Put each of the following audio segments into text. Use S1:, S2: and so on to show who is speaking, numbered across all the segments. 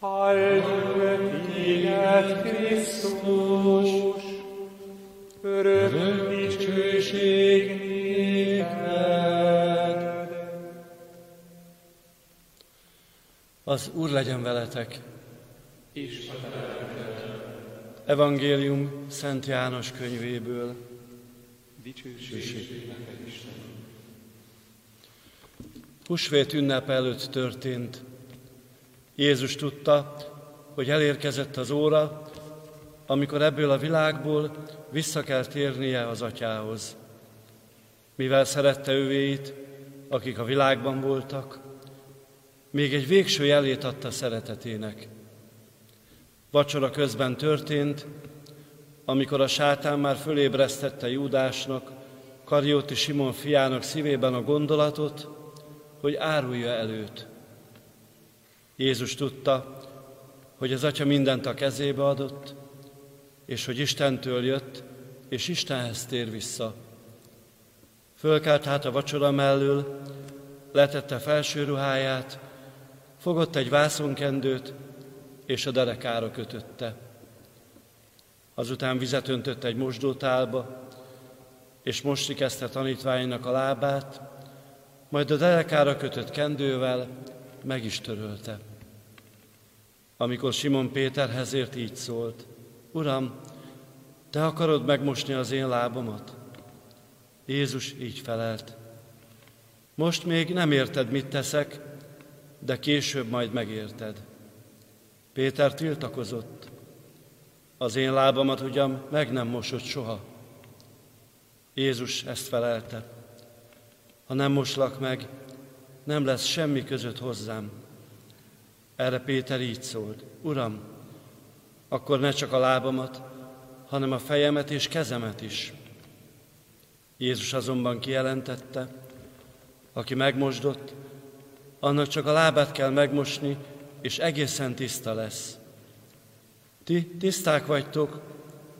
S1: Áldjuk téged, Krisztus, örök dicsőség néked.
S2: Az Úr legyen veletek.
S1: És
S2: Evangélium Szent János könyvéből.
S1: dicsőség
S2: Husvét ünnep előtt történt. Jézus tudta, hogy elérkezett az óra, amikor ebből a világból vissza kell térnie az atyához. Mivel szerette ővéit, akik a világban voltak, még egy végső jelét adta szeretetének. Vacsora közben történt, amikor a sátán már fölébresztette Júdásnak, Karjóti Simon fiának szívében a gondolatot, hogy árulja előtt. Jézus tudta, hogy az Atya mindent a kezébe adott, és hogy Istentől jött, és Istenhez tér vissza. Fölkelt hát a vacsora mellől, letette felső ruháját, fogott egy vászonkendőt, és a derekára kötötte. Azután vizet öntött egy mosdótálba, és mosti kezdte tanítványnak a lábát, majd a derekára kötött kendővel meg is törölte. Amikor Simon Péterhez ért, így szólt, Uram, te akarod megmosni az én lábamat? Jézus így felelt, most még nem érted, mit teszek, de később majd megérted. Péter tiltakozott, az én lábamat ugyan meg nem mosott soha. Jézus ezt felelte, ha nem moslak meg, nem lesz semmi között hozzám. Erre Péter így szólt, Uram, akkor ne csak a lábamat, hanem a fejemet és kezemet is. Jézus azonban kijelentette, aki megmosdott, annak csak a lábát kell megmosni, és egészen tiszta lesz. Ti tiszták vagytok,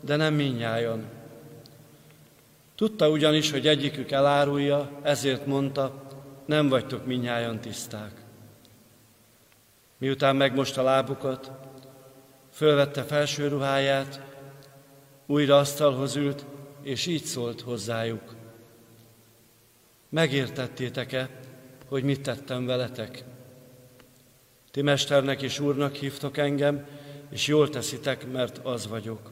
S2: de nem minnyájan. Tudta ugyanis, hogy egyikük elárulja, ezért mondta, nem vagytok minnyájan tiszták. Miután megmosta lábukat, fölvette felső ruháját, újra asztalhoz ült, és így szólt hozzájuk. Megértettétek-e, hogy mit tettem veletek? Ti mesternek és úrnak hívtok engem, és jól teszitek, mert az vagyok.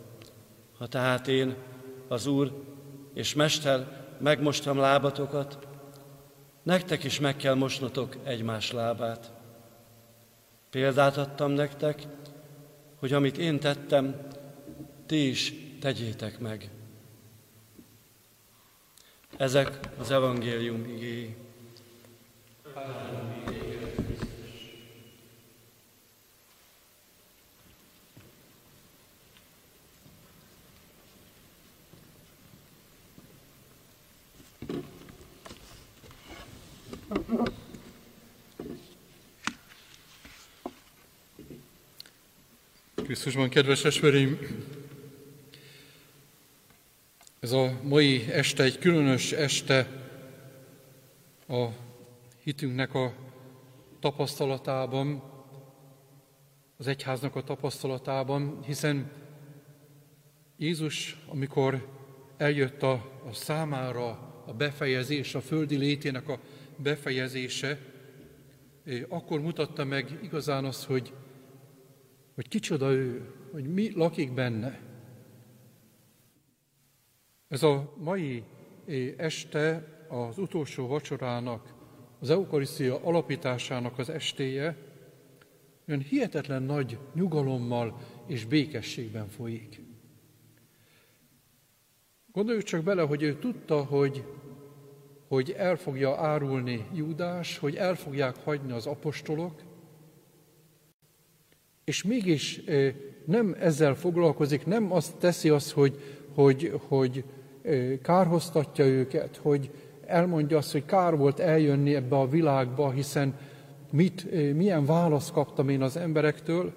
S2: Ha tehát én, az úr és mester, megmostam lábatokat, nektek is meg kell mosnotok egymás lábát. Példát adtam nektek, hogy amit én tettem, ti is tegyétek meg. Ezek az evangélium igéi.
S3: Krisztusban, kedves esvereim, ez a mai este egy különös este a hitünknek a tapasztalatában, az egyháznak a tapasztalatában, hiszen Jézus, amikor eljött a, a számára a befejezés, a földi létének a befejezése, akkor mutatta meg igazán azt, hogy, hogy kicsoda ő, hogy mi lakik benne. Ez a mai este az utolsó vacsorának, az eukarisztia alapításának az estéje, olyan hihetetlen nagy nyugalommal és békességben folyik. Gondoljuk csak bele, hogy ő tudta, hogy, hogy el fogja árulni Júdás, hogy el fogják hagyni az apostolok, és mégis nem ezzel foglalkozik, nem azt teszi azt, hogy, hogy, hogy kárhoztatja őket, hogy elmondja azt, hogy kár volt eljönni ebbe a világba, hiszen mit, milyen választ kaptam én az emberektől.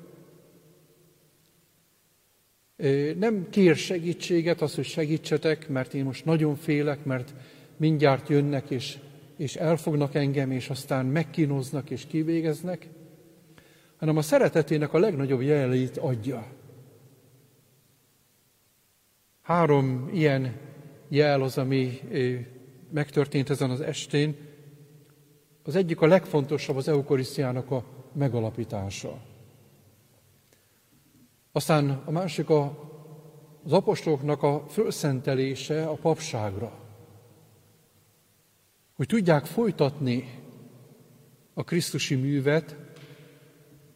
S3: Nem kér segítséget, az, hogy segítsetek, mert én most nagyon félek, mert mindjárt jönnek, és, és elfognak engem, és aztán megkínoznak és kivégeznek, hanem a szeretetének a legnagyobb jeleit adja. Három ilyen jel az, ami megtörtént ezen az estén. Az egyik a legfontosabb az eukarisztiának a megalapítása. Aztán a másik a, az apostoloknak a fölszentelése a papságra. Hogy tudják folytatni a Krisztusi művet,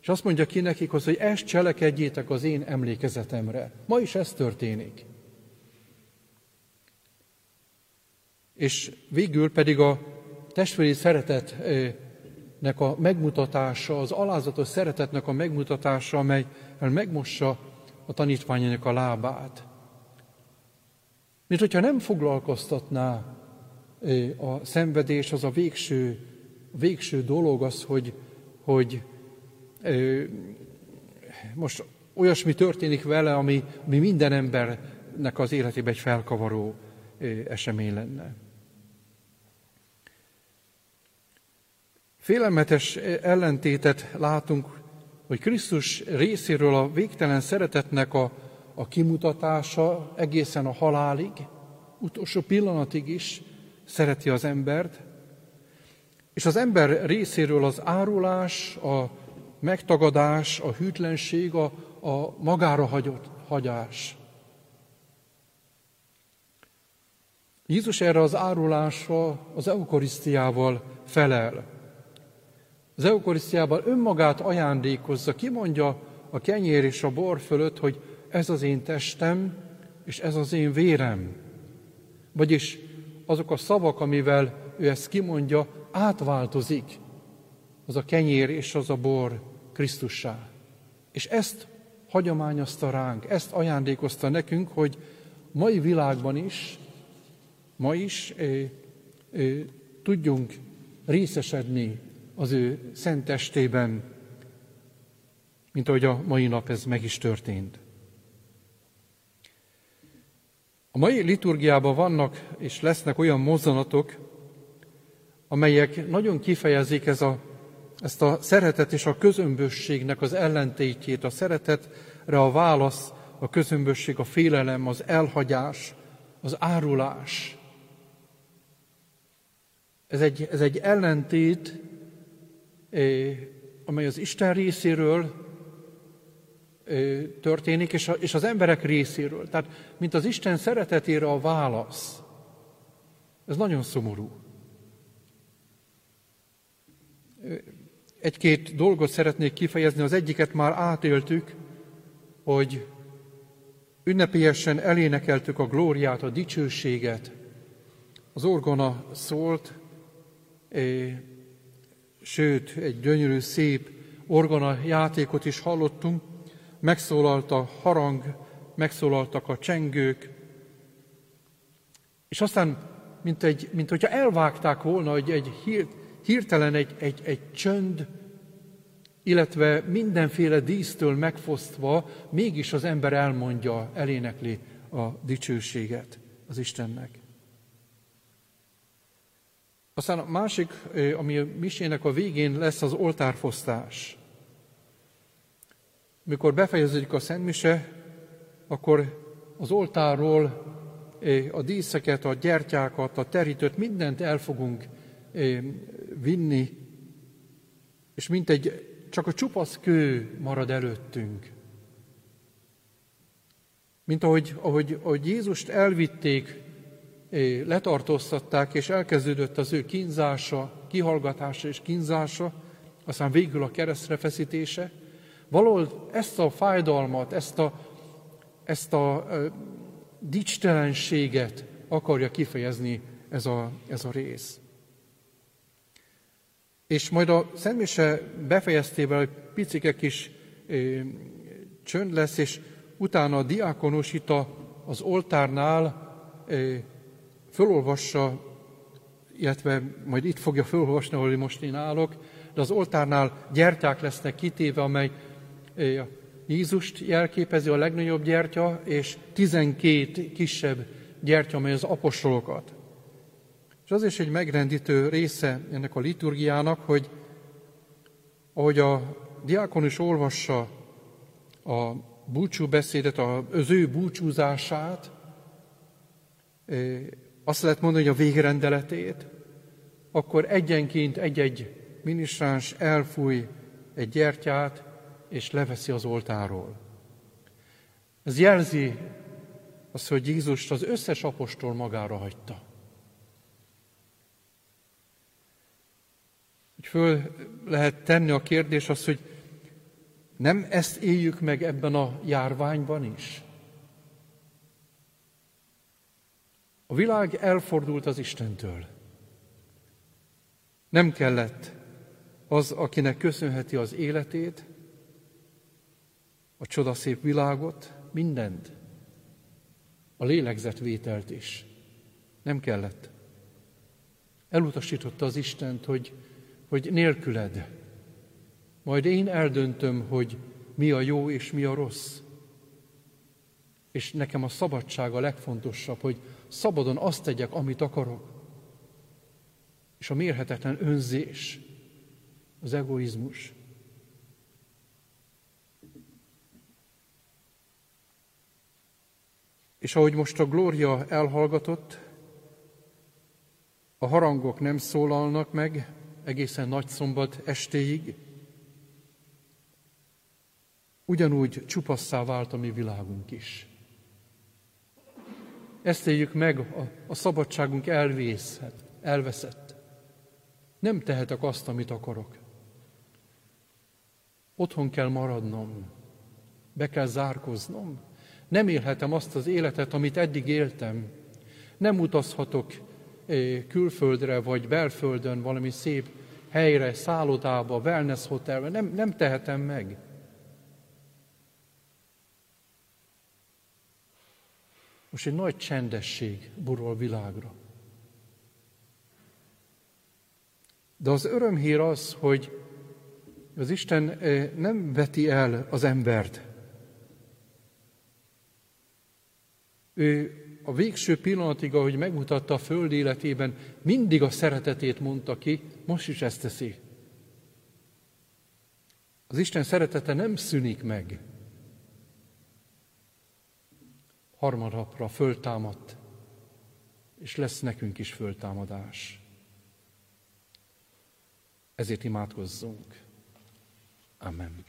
S3: és azt mondja ki nekik, hogy ezt cselekedjétek az én emlékezetemre. Ma is ez történik. És végül pedig a testvéri szeretetnek a megmutatása, az alázatos szeretetnek a megmutatása, amely megmossa a tanítványának a lábát. Mint hogyha nem foglalkoztatná a szenvedés, az a végső, végső dolog az, hogy, hogy most olyasmi történik vele, ami, ami minden embernek az életében egy felkavaró esemény lenne. Félelmetes ellentétet látunk, hogy Krisztus részéről a végtelen szeretetnek a, a kimutatása egészen a halálig, utolsó pillanatig is szereti az embert, és az ember részéről az árulás, a megtagadás, a hűtlenség, a, a magára hagyott hagyás. Jézus erre az árulásra az eukarisztiával felel. Az eukarisztiában önmagát ajándékozza, kimondja a kenyér és a bor fölött, hogy ez az én testem, és ez az én vérem. Vagyis azok a szavak, amivel ő ezt kimondja, átváltozik az a kenyér és az a bor Krisztussá. És ezt hagyományozta ránk, ezt ajándékozta nekünk, hogy mai világban is, ma is ö, ö, tudjunk részesedni az ő szent testében, mint ahogy a mai nap ez meg is történt. A mai liturgiában vannak és lesznek olyan mozzanatok, amelyek nagyon kifejezik ez a, ezt a szeretet és a közömbösségnek az ellentétjét, a szeretetre a válasz, a közömbösség, a félelem, az elhagyás, az árulás. Ez egy, ez egy ellentét, amely az Isten részéről történik, és az emberek részéről. Tehát, mint az Isten szeretetére a válasz. Ez nagyon szomorú. Egy-két dolgot szeretnék kifejezni, az egyiket már átéltük, hogy ünnepélyesen elénekeltük a glóriát, a dicsőséget. Az orgona szólt, sőt, egy gyönyörű, szép orgona játékot is hallottunk, megszólalt a harang, megszólaltak a csengők, és aztán, mint, egy, mint hogyha elvágták volna, hogy egy hirtelen egy, egy, egy csönd, illetve mindenféle dísztől megfosztva, mégis az ember elmondja, elénekli a dicsőséget az Istennek. Aztán a másik, ami a misének a végén lesz az oltárfosztás. Mikor befejeződik a Szentmise, akkor az oltárról a díszeket, a gyertyákat, a terítőt, mindent el fogunk vinni, és mint egy, csak a csupasz kő marad előttünk. Mint ahogy, ahogy, ahogy Jézust elvitték letartóztatták, és elkezdődött az ő kínzása, kihallgatása és kínzása, aztán végül a keresztre feszítése. Valahol ezt a fájdalmat, ezt a, ezt a dicstelenséget akarja kifejezni ez a, ez a rész. És majd a Szentmise befejeztével egy picike kis ö, csönd lesz, és utána a diákonus itt az oltárnál ö, fölolvassa, illetve majd itt fogja fölolvasni, ahol most én állok, de az oltárnál gyertyák lesznek kitéve, amely Jézust jelképezi a legnagyobb gyertya, és 12 kisebb gyertya, amely az apostolokat. És az is egy megrendítő része ennek a liturgiának, hogy ahogy a diákon olvassa a búcsúbeszédet, az ő búcsúzását, azt lehet mondani, hogy a végrendeletét, akkor egyenként egy-egy minisztráns elfúj egy gyertyát, és leveszi az oltáról. Ez jelzi azt, hogy Jézust az összes apostol magára hagyta. Hogy föl lehet tenni a kérdés az, hogy nem ezt éljük meg ebben a járványban is? A világ elfordult az Istentől. Nem kellett az, akinek köszönheti az életét, a csodaszép világot, mindent, a lélegzetvételt is. Nem kellett. Elutasította az Istent, hogy, hogy nélküled. Majd én eldöntöm, hogy mi a jó és mi a rossz. És nekem a szabadság a legfontosabb, hogy szabadon azt tegyek, amit akarok. És a mérhetetlen önzés, az egoizmus. És ahogy most a glória elhallgatott, a harangok nem szólalnak meg egészen nagy szombat estéig, ugyanúgy csupasszá vált a mi világunk is. Ezt éljük meg, a, a szabadságunk elvészhet, elveszett. Nem tehetek azt, amit akarok. Otthon kell maradnom, be kell zárkoznom. Nem élhetem azt az életet, amit eddig éltem. Nem utazhatok eh, külföldre vagy belföldön valami szép helyre, szállodába, wellness hotelbe. Nem, nem tehetem meg. Most egy nagy csendesség burol világra. De az örömhír az, hogy az Isten eh, nem veti el az embert. Ő a végső pillanatig, ahogy megmutatta a föld életében, mindig a szeretetét mondta ki, most is ezt teszi. Az Isten szeretete nem szűnik meg. harmadnapra föltámadt, és lesz nekünk is föltámadás. Ezért imádkozzunk. Amen.